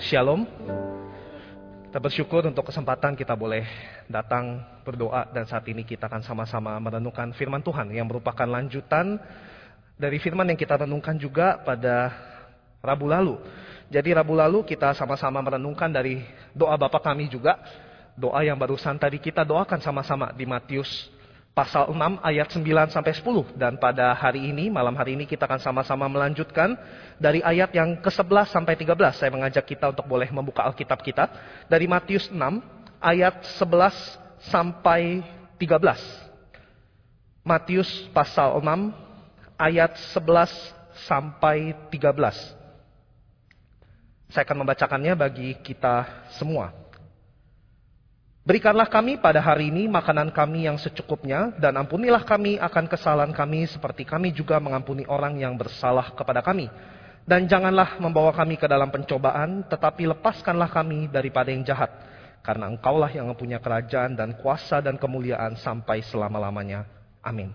Shalom. Kita bersyukur untuk kesempatan kita boleh datang berdoa dan saat ini kita akan sama-sama merenungkan firman Tuhan yang merupakan lanjutan dari firman yang kita renungkan juga pada Rabu lalu. Jadi Rabu lalu kita sama-sama merenungkan dari doa Bapa kami juga. Doa yang barusan tadi kita doakan sama-sama di Matius pasal 6 ayat 9 sampai 10 dan pada hari ini malam hari ini kita akan sama-sama melanjutkan dari ayat yang ke-11 sampai 13. Saya mengajak kita untuk boleh membuka Alkitab kita dari Matius 6 ayat 11 sampai 13. Matius pasal 6 ayat 11 sampai 13. Saya akan membacakannya bagi kita semua. Berikanlah kami pada hari ini makanan kami yang secukupnya, dan ampunilah kami akan kesalahan kami seperti kami juga mengampuni orang yang bersalah kepada kami. Dan janganlah membawa kami ke dalam pencobaan, tetapi lepaskanlah kami daripada yang jahat. Karena engkaulah yang mempunyai kerajaan dan kuasa dan kemuliaan sampai selama-lamanya. Amin.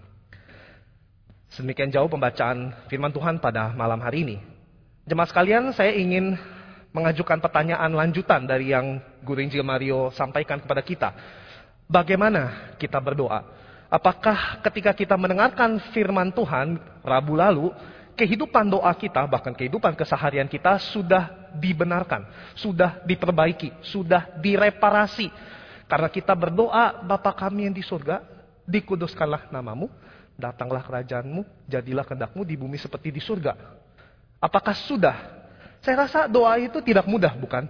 Sedemikian jauh pembacaan firman Tuhan pada malam hari ini. Jemaat sekalian, saya ingin mengajukan pertanyaan lanjutan dari yang Guru Injil Mario sampaikan kepada kita. Bagaimana kita berdoa? Apakah ketika kita mendengarkan firman Tuhan Rabu lalu, kehidupan doa kita, bahkan kehidupan keseharian kita sudah dibenarkan, sudah diperbaiki, sudah direparasi. Karena kita berdoa, Bapa kami yang di surga, dikuduskanlah namamu, datanglah kerajaanmu, jadilah kehendakmu di bumi seperti di surga. Apakah sudah saya rasa doa itu tidak mudah, bukan?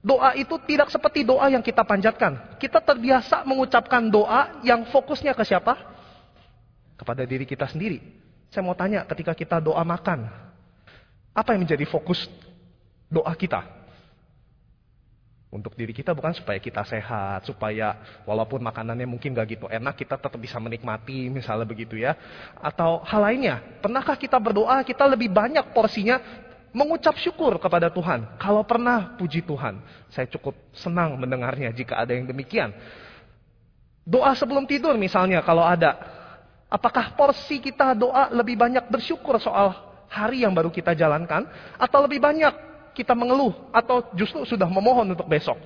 Doa itu tidak seperti doa yang kita panjatkan. Kita terbiasa mengucapkan doa yang fokusnya ke siapa? Kepada diri kita sendiri. Saya mau tanya, ketika kita doa makan, apa yang menjadi fokus doa kita? Untuk diri kita bukan supaya kita sehat, supaya walaupun makanannya mungkin gak gitu enak, kita tetap bisa menikmati, misalnya begitu ya. Atau hal lainnya, pernahkah kita berdoa, kita lebih banyak porsinya mengucap syukur kepada Tuhan. Kalau pernah, puji Tuhan. Saya cukup senang mendengarnya jika ada yang demikian. Doa sebelum tidur misalnya kalau ada. Apakah porsi kita doa lebih banyak bersyukur soal hari yang baru kita jalankan? Atau lebih banyak kita mengeluh? Atau justru sudah memohon untuk besok?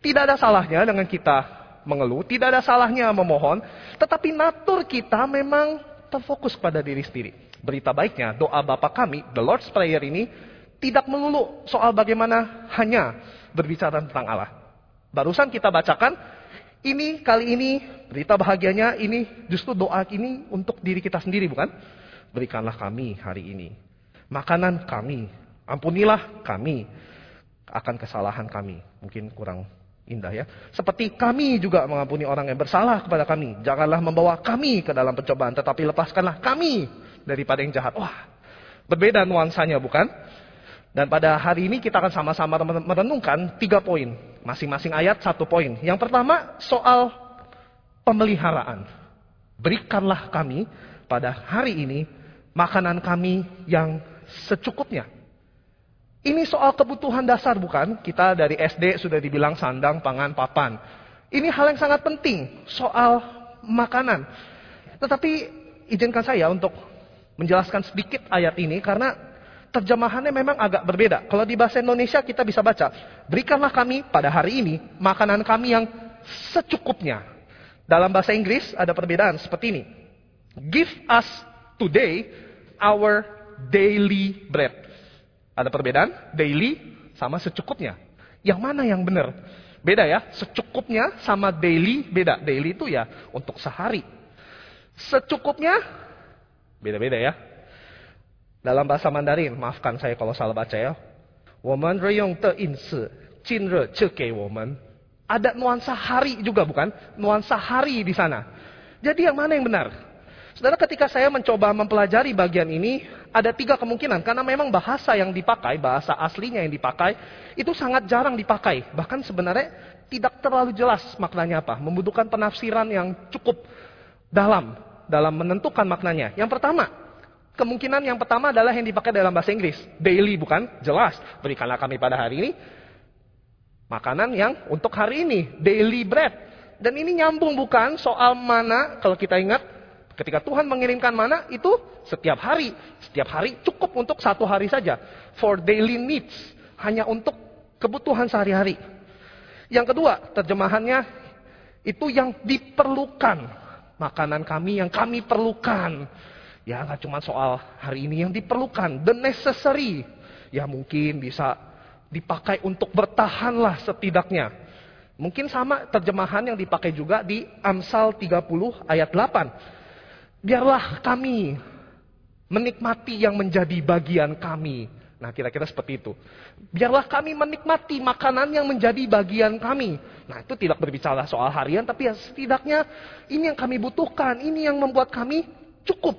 Tidak ada salahnya dengan kita mengeluh. Tidak ada salahnya memohon. Tetapi natur kita memang terfokus pada diri sendiri. Berita baiknya, doa Bapa kami, the Lord's Prayer ini, tidak melulu soal bagaimana hanya berbicara tentang Allah. Barusan kita bacakan, ini kali ini berita bahagianya ini justru doa ini untuk diri kita sendiri bukan? Berikanlah kami hari ini. Makanan kami, ampunilah kami akan kesalahan kami. Mungkin kurang indah ya. Seperti kami juga mengampuni orang yang bersalah kepada kami. Janganlah membawa kami ke dalam pencobaan, tetapi lepaskanlah kami daripada yang jahat. Wah, berbeda nuansanya bukan? Dan pada hari ini kita akan sama-sama merenungkan tiga poin. Masing-masing ayat satu poin. Yang pertama soal pemeliharaan. Berikanlah kami pada hari ini makanan kami yang secukupnya. Ini soal kebutuhan dasar bukan? Kita dari SD sudah dibilang sandang, pangan, papan. Ini hal yang sangat penting soal makanan. Tetapi izinkan saya untuk menjelaskan sedikit ayat ini karena terjemahannya memang agak berbeda. Kalau di bahasa Indonesia kita bisa baca, berikanlah kami pada hari ini makanan kami yang secukupnya. Dalam bahasa Inggris ada perbedaan seperti ini. Give us today our daily bread. Ada perbedaan daily sama secukupnya. Yang mana yang benar? Beda ya, secukupnya sama daily beda. Daily itu ya untuk sehari. Secukupnya Beda-beda ya. Dalam bahasa Mandarin, maafkan saya kalau salah baca ya. Woman reyong te in jin re ce woman. Ada nuansa hari juga bukan? Nuansa hari di sana. Jadi yang mana yang benar? Saudara ketika saya mencoba mempelajari bagian ini, ada tiga kemungkinan. Karena memang bahasa yang dipakai, bahasa aslinya yang dipakai, itu sangat jarang dipakai. Bahkan sebenarnya tidak terlalu jelas maknanya apa. Membutuhkan penafsiran yang cukup dalam dalam menentukan maknanya. Yang pertama, kemungkinan yang pertama adalah yang dipakai dalam bahasa Inggris. Daily bukan? Jelas. Berikanlah kami pada hari ini makanan yang untuk hari ini. Daily bread. Dan ini nyambung bukan soal mana kalau kita ingat ketika Tuhan mengirimkan mana itu setiap hari. Setiap hari cukup untuk satu hari saja. For daily needs. Hanya untuk kebutuhan sehari-hari. Yang kedua, terjemahannya itu yang diperlukan. Makanan kami yang kami perlukan. Ya nggak cuma soal hari ini yang diperlukan, the necessary. Ya mungkin bisa dipakai untuk bertahanlah setidaknya. Mungkin sama terjemahan yang dipakai juga di Amsal 30 ayat 8. Biarlah kami menikmati yang menjadi bagian kami. Nah, kira-kira seperti itu. Biarlah kami menikmati makanan yang menjadi bagian kami. Nah, itu tidak berbicara soal harian, tapi ya setidaknya ini yang kami butuhkan, ini yang membuat kami cukup.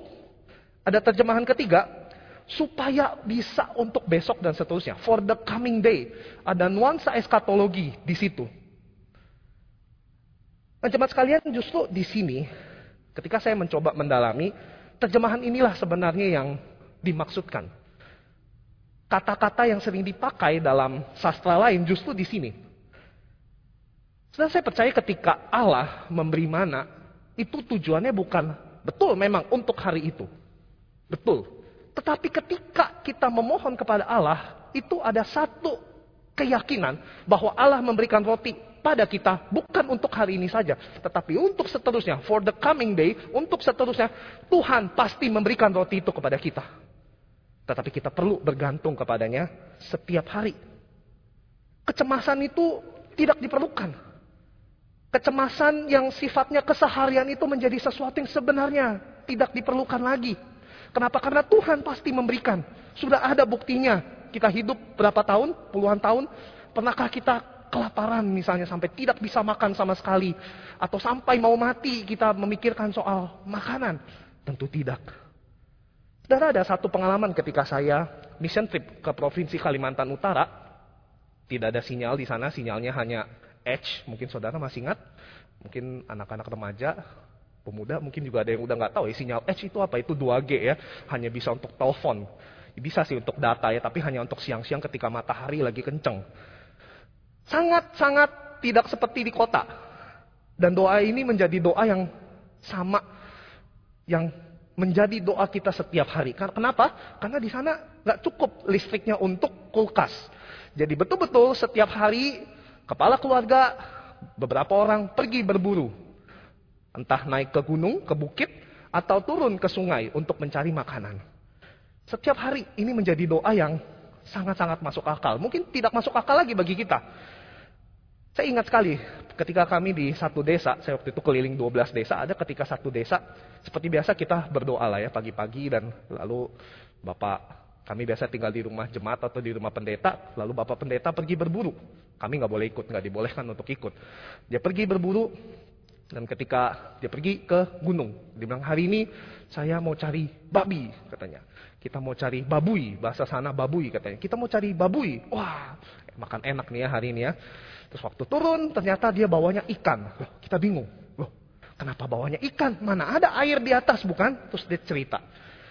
Ada terjemahan ketiga, supaya bisa untuk besok dan seterusnya. For the coming day. Ada nuansa eskatologi di situ. Nah, sekalian justru di sini, ketika saya mencoba mendalami, terjemahan inilah sebenarnya yang dimaksudkan kata-kata yang sering dipakai dalam sastra lain justru di sini. Setelah saya percaya ketika Allah memberi mana, itu tujuannya bukan betul memang untuk hari itu. Betul. Tetapi ketika kita memohon kepada Allah, itu ada satu keyakinan bahwa Allah memberikan roti pada kita bukan untuk hari ini saja, tetapi untuk seterusnya, for the coming day, untuk seterusnya, Tuhan pasti memberikan roti itu kepada kita. Tetapi kita perlu bergantung kepadanya setiap hari. Kecemasan itu tidak diperlukan. Kecemasan yang sifatnya keseharian itu menjadi sesuatu yang sebenarnya tidak diperlukan lagi. Kenapa? Karena Tuhan pasti memberikan. Sudah ada buktinya. Kita hidup berapa tahun? Puluhan tahun. Pernahkah kita kelaparan misalnya sampai tidak bisa makan sama sekali. Atau sampai mau mati kita memikirkan soal makanan. Tentu tidak. Dan ada satu pengalaman ketika saya mission trip ke provinsi Kalimantan Utara. Tidak ada sinyal di sana, sinyalnya hanya Edge. Mungkin saudara masih ingat. Mungkin anak-anak remaja, pemuda mungkin juga ada yang udah nggak tahu ya sinyal Edge itu apa itu 2G ya hanya bisa untuk telepon bisa sih untuk data ya tapi hanya untuk siang-siang ketika matahari lagi kenceng sangat-sangat tidak seperti di kota dan doa ini menjadi doa yang sama yang menjadi doa kita setiap hari. Kenapa? Karena di sana nggak cukup listriknya untuk kulkas. Jadi betul-betul setiap hari kepala keluarga beberapa orang pergi berburu. Entah naik ke gunung, ke bukit, atau turun ke sungai untuk mencari makanan. Setiap hari ini menjadi doa yang sangat-sangat masuk akal. Mungkin tidak masuk akal lagi bagi kita. Saya ingat sekali ketika kami di satu desa, saya waktu itu keliling 12 desa, ada ketika satu desa, seperti biasa kita berdoa lah ya pagi-pagi dan lalu Bapak kami biasa tinggal di rumah jemaat atau di rumah pendeta, lalu Bapak pendeta pergi berburu. Kami nggak boleh ikut, nggak dibolehkan untuk ikut. Dia pergi berburu dan ketika dia pergi ke gunung, dia bilang hari ini saya mau cari babi katanya. Kita mau cari babui, bahasa sana babui katanya. Kita mau cari babui. Wah, makan enak nih ya hari ini ya. Terus waktu turun ternyata dia bawanya ikan. Loh, kita bingung. Loh, kenapa bawanya ikan? Mana ada air di atas bukan? Terus dia cerita.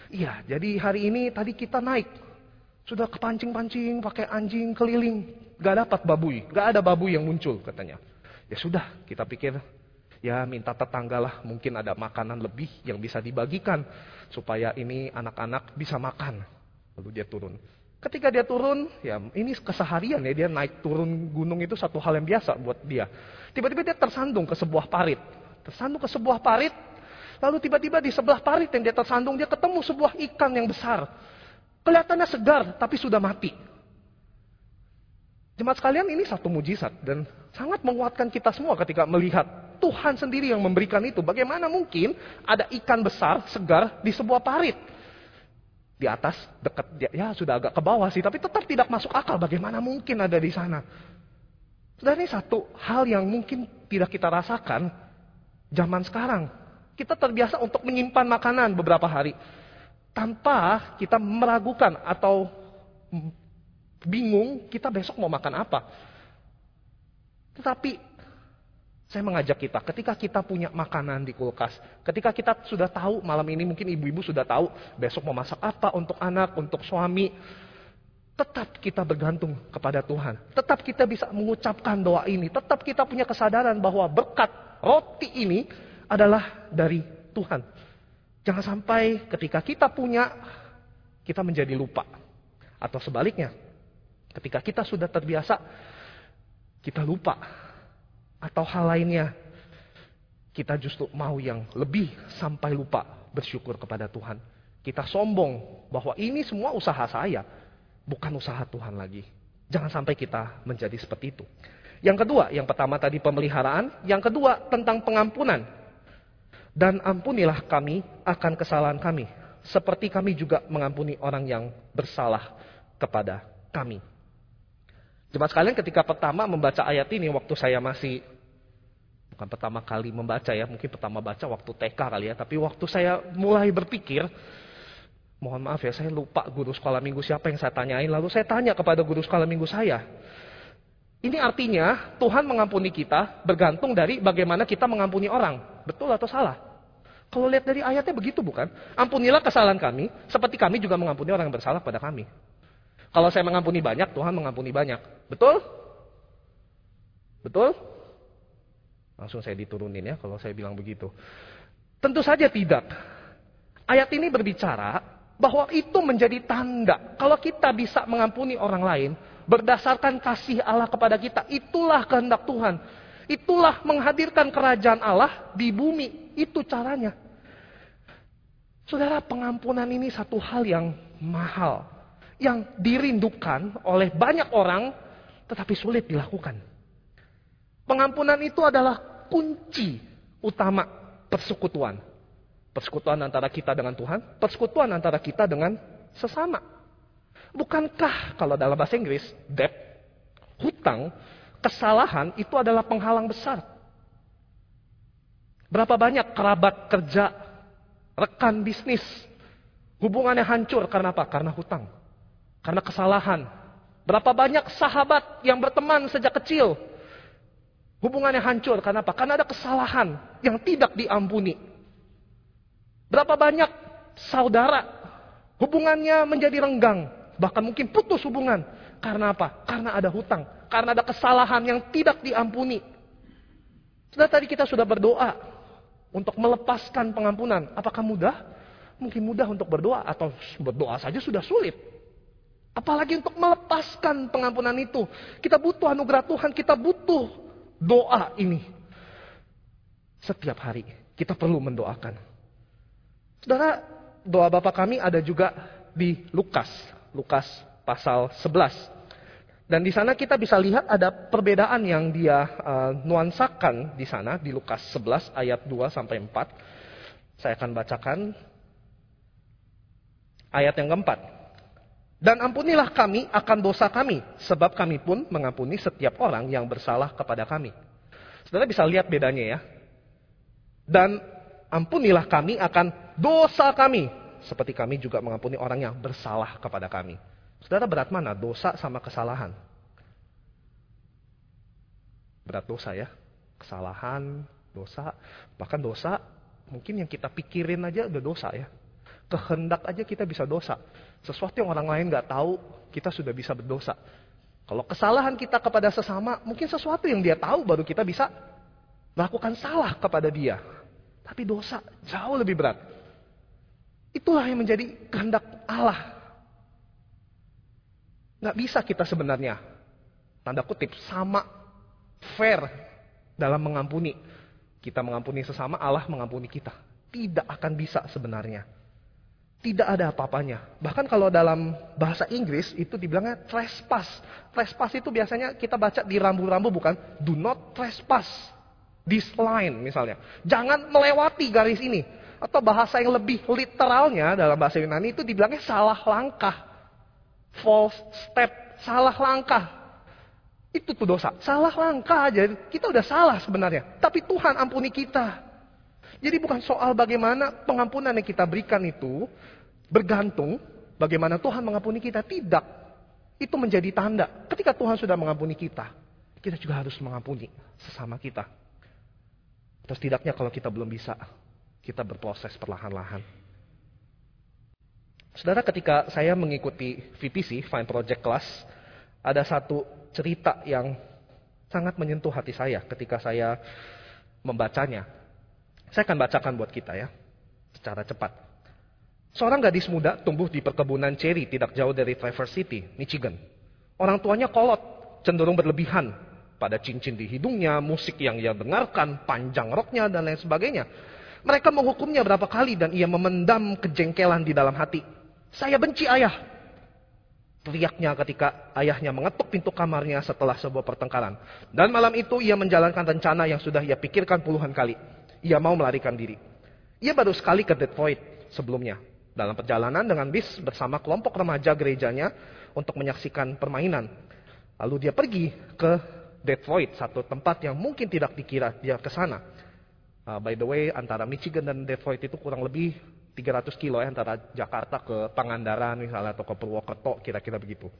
Iya, jadi hari ini tadi kita naik. Sudah kepancing-pancing pakai anjing keliling. Gak dapat babui. Gak ada babui yang muncul katanya. Ya sudah, kita pikir ya minta tetangga lah mungkin ada makanan lebih yang bisa dibagikan supaya ini anak-anak bisa makan. Lalu dia turun. Ketika dia turun, ya ini keseharian ya dia naik turun gunung itu satu hal yang biasa buat dia. Tiba-tiba dia tersandung ke sebuah parit. Tersandung ke sebuah parit, lalu tiba-tiba di sebelah parit yang dia tersandung dia ketemu sebuah ikan yang besar. Kelihatannya segar tapi sudah mati. Jemaat sekalian ini satu mujizat dan sangat menguatkan kita semua ketika melihat Tuhan sendiri yang memberikan itu. Bagaimana mungkin ada ikan besar segar di sebuah parit? Di atas dekat ya sudah agak ke bawah sih tapi tetap tidak masuk akal bagaimana mungkin ada di sana. Sudah ini satu hal yang mungkin tidak kita rasakan zaman sekarang. Kita terbiasa untuk menyimpan makanan beberapa hari tanpa kita meragukan atau bingung kita besok mau makan apa. Tetapi saya mengajak kita, ketika kita punya makanan di kulkas, ketika kita sudah tahu malam ini mungkin ibu-ibu sudah tahu besok mau masak apa untuk anak, untuk suami, tetap kita bergantung kepada Tuhan. Tetap kita bisa mengucapkan doa ini, tetap kita punya kesadaran bahwa berkat roti ini adalah dari Tuhan. Jangan sampai ketika kita punya, kita menjadi lupa. Atau sebaliknya, Ketika kita sudah terbiasa, kita lupa. Atau hal lainnya, kita justru mau yang lebih sampai lupa bersyukur kepada Tuhan. Kita sombong bahwa ini semua usaha saya, bukan usaha Tuhan lagi. Jangan sampai kita menjadi seperti itu. Yang kedua, yang pertama tadi pemeliharaan, yang kedua tentang pengampunan. Dan ampunilah kami akan kesalahan kami, seperti kami juga mengampuni orang yang bersalah kepada kami. Jemaat sekalian ketika pertama membaca ayat ini waktu saya masih bukan pertama kali membaca ya, mungkin pertama baca waktu TK kali ya, tapi waktu saya mulai berpikir, mohon maaf ya, saya lupa guru sekolah minggu siapa yang saya tanyain, lalu saya tanya kepada guru sekolah minggu saya, ini artinya Tuhan mengampuni kita bergantung dari bagaimana kita mengampuni orang. Betul atau salah? Kalau lihat dari ayatnya begitu bukan? Ampunilah kesalahan kami, seperti kami juga mengampuni orang yang bersalah pada kami. Kalau saya mengampuni banyak, Tuhan mengampuni banyak. Betul? Betul? Langsung saya diturunin ya kalau saya bilang begitu. Tentu saja tidak. Ayat ini berbicara bahwa itu menjadi tanda. Kalau kita bisa mengampuni orang lain, berdasarkan kasih Allah kepada kita. Itulah kehendak Tuhan. Itulah menghadirkan kerajaan Allah di bumi. Itu caranya. Saudara, pengampunan ini satu hal yang mahal. Yang dirindukan oleh banyak orang, tetapi sulit dilakukan. Pengampunan itu adalah kunci utama persekutuan. Persekutuan antara kita dengan Tuhan, persekutuan antara kita dengan sesama. Bukankah kalau dalam bahasa Inggris, debt, hutang, kesalahan itu adalah penghalang besar. Berapa banyak kerabat kerja, rekan bisnis, hubungannya hancur karena apa? Karena hutang. Karena kesalahan. Berapa banyak sahabat yang berteman sejak kecil, hubungannya hancur karena apa? Karena ada kesalahan yang tidak diampuni. Berapa banyak saudara hubungannya menjadi renggang Bahkan mungkin putus hubungan. Karena apa? Karena ada hutang. Karena ada kesalahan yang tidak diampuni. Sudah tadi kita sudah berdoa untuk melepaskan pengampunan. Apakah mudah? Mungkin mudah untuk berdoa atau berdoa saja sudah sulit. Apalagi untuk melepaskan pengampunan itu. Kita butuh anugerah Tuhan, kita butuh doa ini. Setiap hari kita perlu mendoakan. Saudara, doa Bapak kami ada juga di Lukas Lukas pasal 11. Dan di sana kita bisa lihat ada perbedaan yang dia uh, nuansakan di sana di Lukas 11 ayat 2 sampai 4. Saya akan bacakan ayat yang keempat. Dan ampunilah kami akan dosa kami, sebab kami pun mengampuni setiap orang yang bersalah kepada kami. Saudara bisa lihat bedanya ya. Dan ampunilah kami akan dosa kami, seperti kami juga mengampuni orang yang bersalah kepada kami. Saudara berat mana? Dosa sama kesalahan. Berat dosa ya. Kesalahan, dosa. Bahkan dosa mungkin yang kita pikirin aja udah dosa ya. Kehendak aja kita bisa dosa. Sesuatu yang orang lain gak tahu, kita sudah bisa berdosa. Kalau kesalahan kita kepada sesama, mungkin sesuatu yang dia tahu baru kita bisa melakukan salah kepada dia. Tapi dosa jauh lebih berat. Itulah yang menjadi kehendak Allah. Nggak bisa kita sebenarnya, tanda kutip, sama fair dalam mengampuni. Kita mengampuni sesama, Allah mengampuni kita. Tidak akan bisa sebenarnya. Tidak ada apa-apanya. Bahkan kalau dalam bahasa Inggris itu dibilangnya trespass. Trespass itu biasanya kita baca di rambu-rambu bukan do not trespass. This line misalnya. Jangan melewati garis ini. Atau bahasa yang lebih literalnya dalam bahasa Yunani itu dibilangnya salah langkah. False step, salah langkah. Itu tuh dosa. Salah langkah aja. Kita udah salah sebenarnya. Tapi Tuhan ampuni kita. Jadi bukan soal bagaimana pengampunan yang kita berikan itu bergantung bagaimana Tuhan mengampuni kita. Tidak. Itu menjadi tanda. Ketika Tuhan sudah mengampuni kita, kita juga harus mengampuni sesama kita. Terus tidaknya kalau kita belum bisa, kita berproses perlahan-lahan. Saudara, ketika saya mengikuti VPC, Fine Project Class, ada satu cerita yang sangat menyentuh hati saya ketika saya membacanya. Saya akan bacakan buat kita ya, secara cepat. Seorang gadis muda tumbuh di perkebunan cherry tidak jauh dari Traverse City, Michigan. Orang tuanya kolot, cenderung berlebihan pada cincin di hidungnya, musik yang ia dengarkan, panjang roknya, dan lain sebagainya. Mereka menghukumnya berapa kali dan ia memendam kejengkelan di dalam hati. Saya benci ayah. Teriaknya ketika ayahnya mengetuk pintu kamarnya setelah sebuah pertengkaran. Dan malam itu ia menjalankan rencana yang sudah ia pikirkan puluhan kali. Ia mau melarikan diri. Ia baru sekali ke Detroit sebelumnya. Dalam perjalanan dengan bis bersama kelompok remaja gerejanya untuk menyaksikan permainan. Lalu dia pergi ke Detroit, satu tempat yang mungkin tidak dikira dia ke sana. Uh, by the way, antara Michigan dan Detroit itu kurang lebih 300 kilo ya, antara Jakarta ke Pangandaran misalnya atau ke Purwokerto, kira-kira begitu.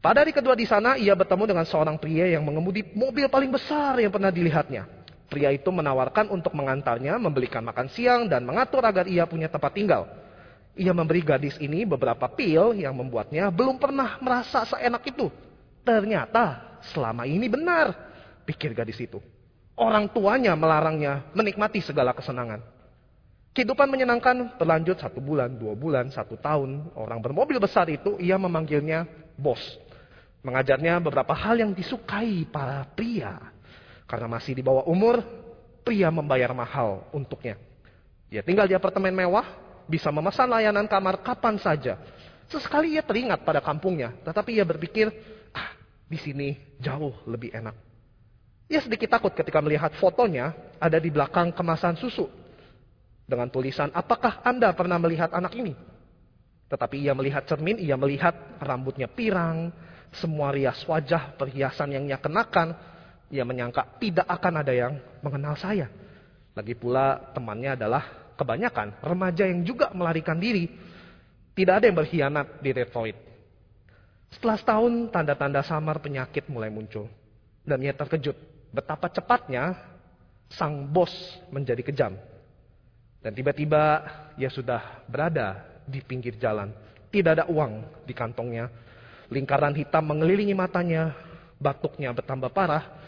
Pada hari kedua di sana, ia bertemu dengan seorang pria yang mengemudi mobil paling besar yang pernah dilihatnya. Pria itu menawarkan untuk mengantarnya, membelikan makan siang, dan mengatur agar ia punya tempat tinggal. Ia memberi gadis ini beberapa pil yang membuatnya belum pernah merasa seenak itu. Ternyata selama ini benar, pikir gadis itu. Orang tuanya melarangnya menikmati segala kesenangan. Kehidupan menyenangkan berlanjut satu bulan, dua bulan, satu tahun. Orang bermobil besar itu, ia memanggilnya bos. Mengajarnya beberapa hal yang disukai para pria. Karena masih di bawah umur, pria membayar mahal untuknya. Dia tinggal di apartemen mewah, bisa memesan layanan kamar kapan saja. Sesekali ia teringat pada kampungnya, tetapi ia berpikir, ah, di sini jauh lebih enak. Ia sedikit takut ketika melihat fotonya ada di belakang kemasan susu. Dengan tulisan, apakah Anda pernah melihat anak ini? Tetapi ia melihat cermin, ia melihat rambutnya pirang, semua rias wajah, perhiasan yang ia kenakan. Ia menyangka tidak akan ada yang mengenal saya. Lagi pula temannya adalah kebanyakan remaja yang juga melarikan diri. Tidak ada yang berkhianat di Detroit. Setelah setahun, tanda-tanda samar penyakit mulai muncul. Dan ia terkejut betapa cepatnya sang bos menjadi kejam. Dan tiba-tiba ia sudah berada di pinggir jalan. Tidak ada uang di kantongnya. Lingkaran hitam mengelilingi matanya. Batuknya bertambah parah.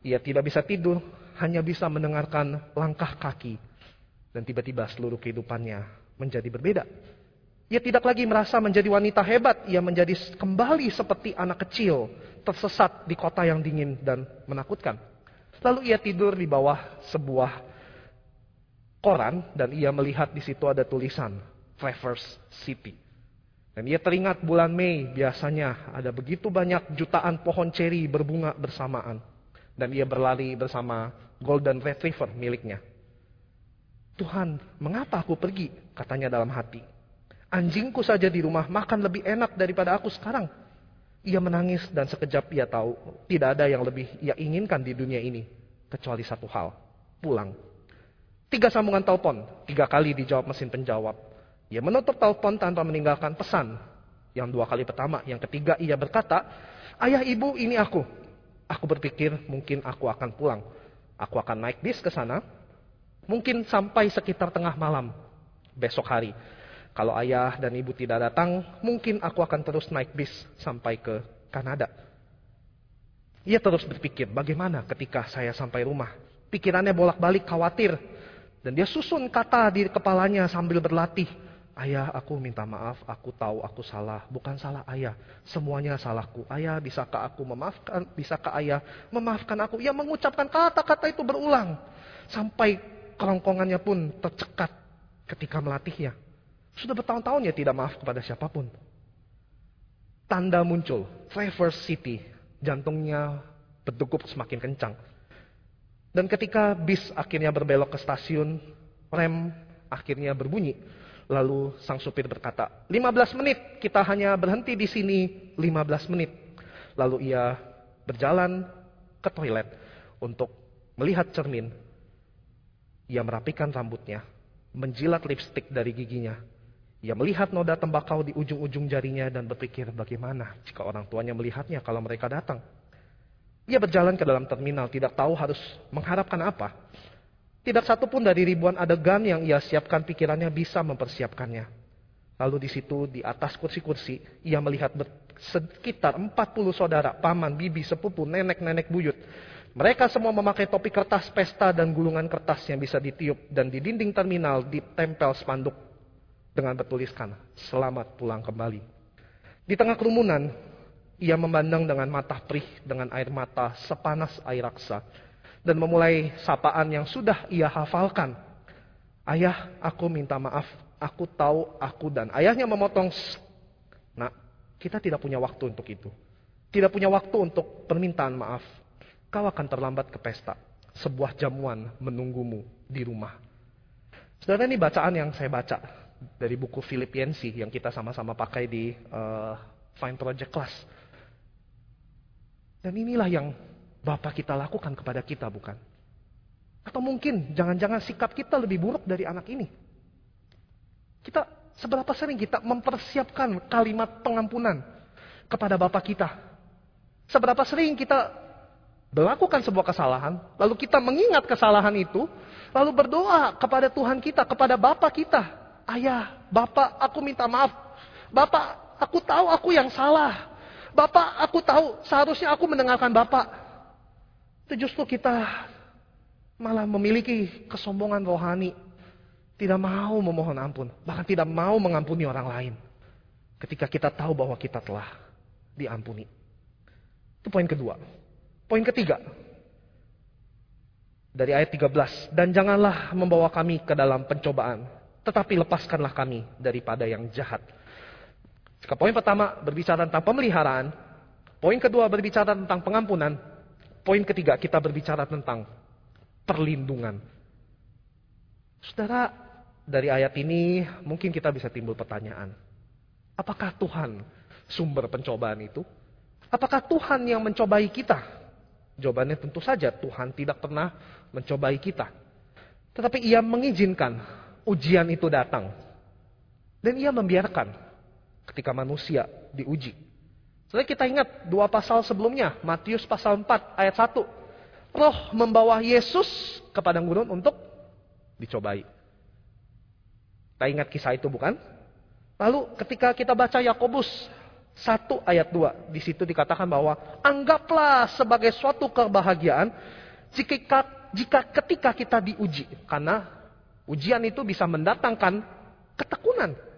Ia tidak bisa tidur, hanya bisa mendengarkan langkah kaki dan tiba-tiba seluruh kehidupannya menjadi berbeda. Ia tidak lagi merasa menjadi wanita hebat, ia menjadi kembali seperti anak kecil, tersesat di kota yang dingin dan menakutkan. Lalu ia tidur di bawah sebuah koran dan ia melihat di situ ada tulisan Traverse City. Dan ia teringat bulan Mei biasanya ada begitu banyak jutaan pohon ceri berbunga bersamaan. Dan ia berlari bersama Golden Retriever miliknya. Tuhan, mengapa aku pergi? Katanya dalam hati. Anjingku saja di rumah makan lebih enak daripada aku sekarang. Ia menangis dan sekejap ia tahu tidak ada yang lebih ia inginkan di dunia ini. Kecuali satu hal, pulang. Tiga sambungan telepon, tiga kali dijawab mesin penjawab. Ia menutup telepon tanpa meninggalkan pesan. Yang dua kali pertama, yang ketiga ia berkata, Ayah ibu ini aku. Aku berpikir mungkin aku akan pulang. Aku akan naik bis ke sana, Mungkin sampai sekitar tengah malam besok hari. Kalau ayah dan ibu tidak datang, mungkin aku akan terus naik bis sampai ke Kanada. Ia terus berpikir, bagaimana ketika saya sampai rumah? Pikirannya bolak-balik khawatir. Dan dia susun kata di kepalanya sambil berlatih. Ayah, aku minta maaf, aku tahu aku salah. Bukan salah ayah, semuanya salahku. Ayah, bisakah aku memaafkan? Bisakah ayah memaafkan aku? Ia mengucapkan kata-kata itu berulang. Sampai kerongkongannya pun tercekat ketika melatihnya. Sudah bertahun-tahun ya tidak maaf kepada siapa pun. Tanda muncul, Traverse City, jantungnya berdegup semakin kencang. Dan ketika bis akhirnya berbelok ke stasiun, rem akhirnya berbunyi. Lalu sang supir berkata, 15 menit, kita hanya berhenti di sini 15 menit. Lalu ia berjalan ke toilet untuk melihat cermin ia merapikan rambutnya, menjilat lipstik dari giginya. Ia melihat noda tembakau di ujung-ujung jarinya dan berpikir bagaimana jika orang tuanya melihatnya kalau mereka datang. Ia berjalan ke dalam terminal, tidak tahu harus mengharapkan apa. Tidak satu pun dari ribuan adegan yang ia siapkan pikirannya bisa mempersiapkannya. Lalu di situ, di atas kursi-kursi, ia melihat sekitar 40 saudara, paman, bibi, sepupu, nenek-nenek buyut mereka semua memakai topi kertas pesta dan gulungan kertas yang bisa ditiup dan di dinding terminal ditempel spanduk dengan bertuliskan selamat pulang kembali. Di tengah kerumunan, Ia memandang dengan mata perih, dengan air mata sepanas air raksa. Dan memulai sapaan yang sudah ia hafalkan. Ayah, aku minta maaf. Aku tahu aku dan ayahnya memotong. Nah, kita tidak punya waktu untuk itu. Tidak punya waktu untuk permintaan maaf. Kau akan terlambat ke pesta. Sebuah jamuan menunggumu di rumah. Saudara ini bacaan yang saya baca dari buku Filipiensi yang kita sama-sama pakai di uh, Fine Project Class. Dan inilah yang Bapak kita lakukan kepada kita, bukan? Atau mungkin jangan-jangan sikap kita lebih buruk dari anak ini. Kita seberapa sering kita mempersiapkan kalimat pengampunan kepada Bapak kita. Seberapa sering kita melakukan sebuah kesalahan, lalu kita mengingat kesalahan itu, lalu berdoa kepada Tuhan kita, kepada Bapak kita. Ayah, Bapak, aku minta maaf. Bapak, aku tahu aku yang salah. Bapak, aku tahu seharusnya aku mendengarkan Bapak. Itu justru kita malah memiliki kesombongan rohani. Tidak mau memohon ampun. Bahkan tidak mau mengampuni orang lain. Ketika kita tahu bahwa kita telah diampuni. Itu poin kedua. Poin ketiga. Dari ayat 13. Dan janganlah membawa kami ke dalam pencobaan. Tetapi lepaskanlah kami daripada yang jahat. Jika poin pertama berbicara tentang pemeliharaan, poin kedua berbicara tentang pengampunan, poin ketiga kita berbicara tentang perlindungan. Saudara, dari ayat ini mungkin kita bisa timbul pertanyaan. Apakah Tuhan sumber pencobaan itu? Apakah Tuhan yang mencobai kita? Jawabannya tentu saja Tuhan tidak pernah mencobai kita. Tetapi ia mengizinkan ujian itu datang. Dan ia membiarkan ketika manusia diuji. Setelah kita ingat dua pasal sebelumnya, Matius pasal 4 ayat 1. Roh membawa Yesus ke padang gurun untuk dicobai. Kita ingat kisah itu bukan? Lalu ketika kita baca Yakobus 1 ayat 2, di situ dikatakan bahwa anggaplah sebagai suatu kebahagiaan jika, jika ketika kita diuji. Karena ujian itu bisa mendatangkan ketekunan.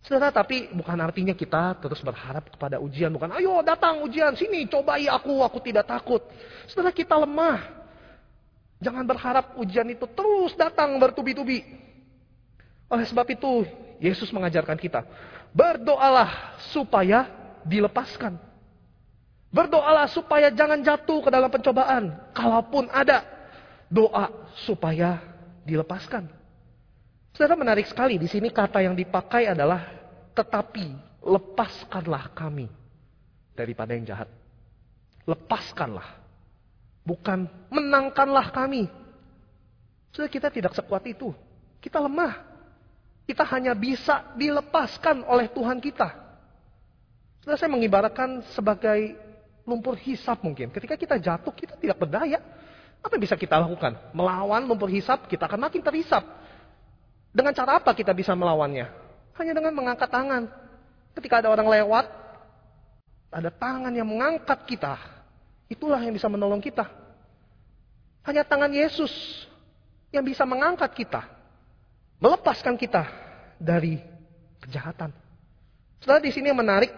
Saudara, tapi bukan artinya kita terus berharap kepada ujian. Bukan, ayo datang ujian, sini cobai aku, aku tidak takut. Saudara, kita lemah. Jangan berharap ujian itu terus datang bertubi-tubi. Oleh sebab itu, Yesus mengajarkan kita, berdoalah supaya dilepaskan. Berdoalah supaya jangan jatuh ke dalam pencobaan. Kalaupun ada, doa supaya dilepaskan. Saudara menarik sekali di sini kata yang dipakai adalah tetapi lepaskanlah kami daripada yang jahat. Lepaskanlah. Bukan menangkanlah kami. Saudara kita tidak sekuat itu. Kita lemah. Kita hanya bisa dilepaskan oleh Tuhan kita. Saudara saya mengibaratkan sebagai lumpur hisap mungkin. Ketika kita jatuh kita tidak berdaya. Apa yang bisa kita lakukan? Melawan lumpur hisap kita akan makin terhisap. Dengan cara apa kita bisa melawannya? Hanya dengan mengangkat tangan. Ketika ada orang lewat, ada tangan yang mengangkat kita. Itulah yang bisa menolong kita. Hanya tangan Yesus yang bisa mengangkat kita. Melepaskan kita dari kejahatan. Setelah di sini yang menarik,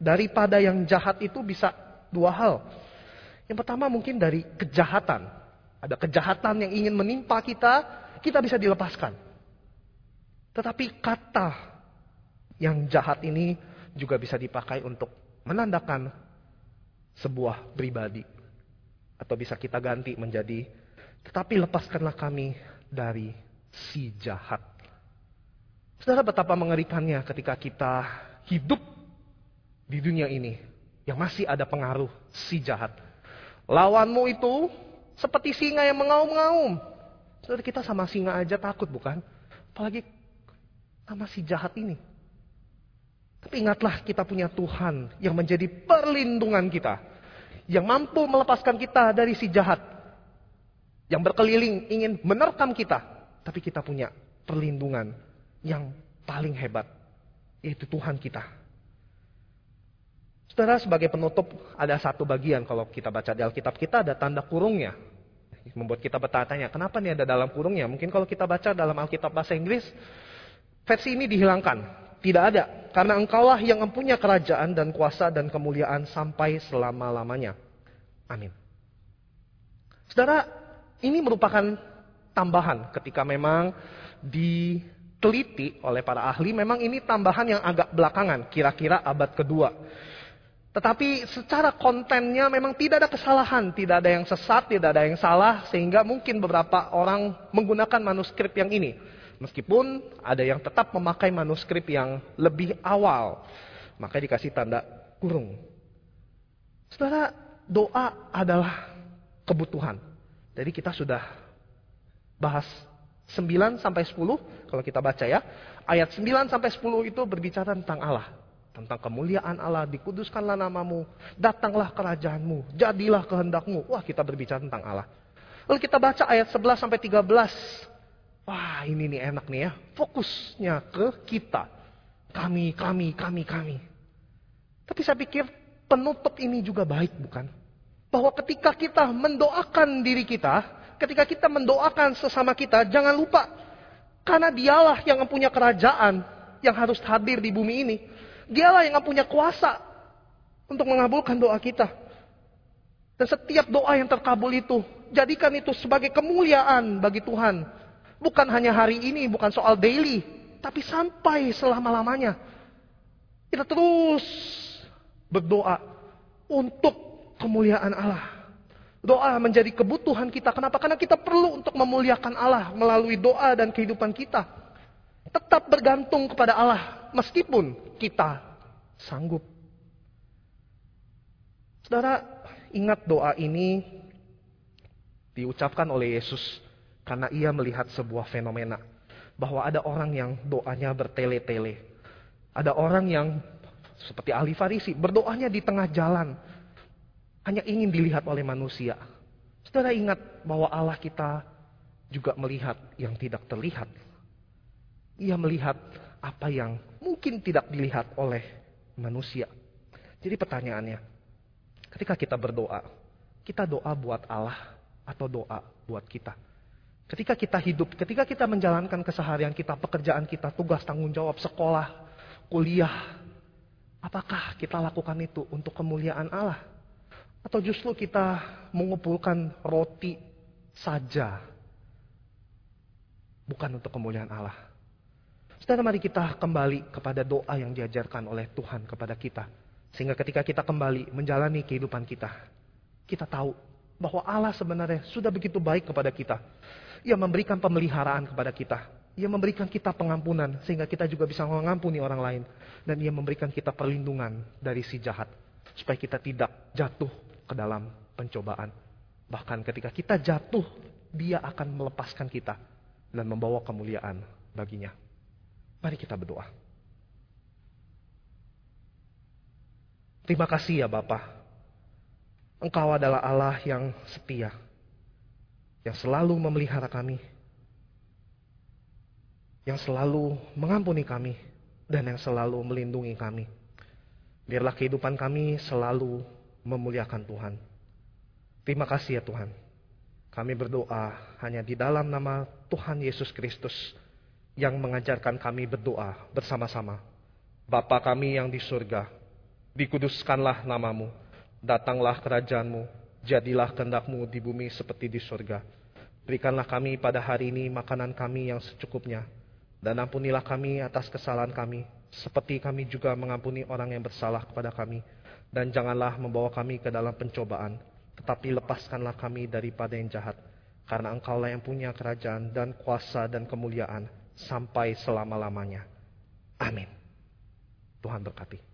daripada yang jahat itu bisa dua hal. Yang pertama mungkin dari kejahatan. Ada kejahatan yang ingin menimpa kita, kita bisa dilepaskan. Tetapi kata yang jahat ini juga bisa dipakai untuk menandakan sebuah pribadi. Atau bisa kita ganti menjadi, tetapi lepaskanlah kami dari si jahat. Saudara betapa mengerikannya ketika kita hidup di dunia ini yang masih ada pengaruh si jahat. Lawanmu itu seperti singa yang mengaum-ngaum. Saudara kita sama singa aja takut bukan? Apalagi sama si jahat ini. Tapi ingatlah kita punya Tuhan yang menjadi perlindungan kita. Yang mampu melepaskan kita dari si jahat. Yang berkeliling ingin menerkam kita. Tapi kita punya perlindungan yang paling hebat. Yaitu Tuhan kita. Saudara sebagai penutup ada satu bagian kalau kita baca di Alkitab kita ada tanda kurungnya. Membuat kita bertanya, kenapa nih ada dalam kurungnya? Mungkin kalau kita baca dalam Alkitab bahasa Inggris, versi ini dihilangkan. tidak ada. Karena engkaulah yang mempunyai kerajaan dan kuasa dan kemuliaan sampai selama-lamanya. Amin. Saudara, ini merupakan tambahan ketika memang diteliti oleh para ahli. Memang ini tambahan yang agak belakangan, kira-kira abad kedua. Tetapi secara kontennya memang tidak ada kesalahan, tidak ada yang sesat, tidak ada yang salah, sehingga mungkin beberapa orang menggunakan manuskrip yang ini. Meskipun ada yang tetap memakai manuskrip yang lebih awal, maka dikasih tanda kurung. Saudara, doa adalah kebutuhan. Jadi kita sudah bahas 9 sampai 10 kalau kita baca ya. Ayat 9 sampai 10 itu berbicara tentang Allah tentang kemuliaan Allah, dikuduskanlah namamu, datanglah kerajaanmu, jadilah kehendakmu. Wah, kita berbicara tentang Allah. Lalu kita baca ayat 11 sampai 13. Wah, ini nih enak nih ya. Fokusnya ke kita. Kami, kami, kami, kami. Tapi saya pikir penutup ini juga baik bukan? Bahwa ketika kita mendoakan diri kita, ketika kita mendoakan sesama kita, jangan lupa karena dialah yang mempunyai kerajaan yang harus hadir di bumi ini. Dialah yang punya kuasa untuk mengabulkan doa kita. Dan setiap doa yang terkabul itu, jadikan itu sebagai kemuliaan bagi Tuhan. Bukan hanya hari ini, bukan soal daily, tapi sampai selama-lamanya. Kita terus berdoa untuk kemuliaan Allah. Doa menjadi kebutuhan kita. Kenapa? Karena kita perlu untuk memuliakan Allah melalui doa dan kehidupan kita. Tetap bergantung kepada Allah meskipun kita sanggup. Saudara, ingat doa ini diucapkan oleh Yesus karena ia melihat sebuah fenomena bahwa ada orang yang doanya bertele-tele. Ada orang yang seperti ahli Farisi berdoanya di tengah jalan hanya ingin dilihat oleh manusia. Saudara ingat bahwa Allah kita juga melihat yang tidak terlihat. Ia melihat apa yang mungkin tidak dilihat oleh manusia. Jadi pertanyaannya, ketika kita berdoa, kita doa buat Allah atau doa buat kita? Ketika kita hidup, ketika kita menjalankan keseharian kita, pekerjaan kita, tugas tanggung jawab, sekolah, kuliah, apakah kita lakukan itu untuk kemuliaan Allah? Atau justru kita mengumpulkan roti saja, bukan untuk kemuliaan Allah? Saudara mari kita kembali kepada doa yang diajarkan oleh Tuhan kepada kita. Sehingga ketika kita kembali menjalani kehidupan kita, kita tahu bahwa Allah sebenarnya sudah begitu baik kepada kita. Ia memberikan pemeliharaan kepada kita. Ia memberikan kita pengampunan sehingga kita juga bisa mengampuni orang lain. Dan ia memberikan kita perlindungan dari si jahat. Supaya kita tidak jatuh ke dalam pencobaan. Bahkan ketika kita jatuh, dia akan melepaskan kita dan membawa kemuliaan baginya. Mari kita berdoa. Terima kasih ya Bapak. Engkau adalah Allah yang setia. Yang selalu memelihara kami. Yang selalu mengampuni kami. Dan yang selalu melindungi kami. Biarlah kehidupan kami selalu memuliakan Tuhan. Terima kasih ya Tuhan. Kami berdoa hanya di dalam nama Tuhan Yesus Kristus yang mengajarkan kami berdoa bersama-sama. Bapa kami yang di surga, dikuduskanlah namamu, datanglah kerajaanmu, jadilah kehendakmu di bumi seperti di surga. Berikanlah kami pada hari ini makanan kami yang secukupnya, dan ampunilah kami atas kesalahan kami, seperti kami juga mengampuni orang yang bersalah kepada kami. Dan janganlah membawa kami ke dalam pencobaan, tetapi lepaskanlah kami daripada yang jahat. Karena engkaulah yang punya kerajaan dan kuasa dan kemuliaan sampai selama-lamanya. Amin. Tuhan berkati.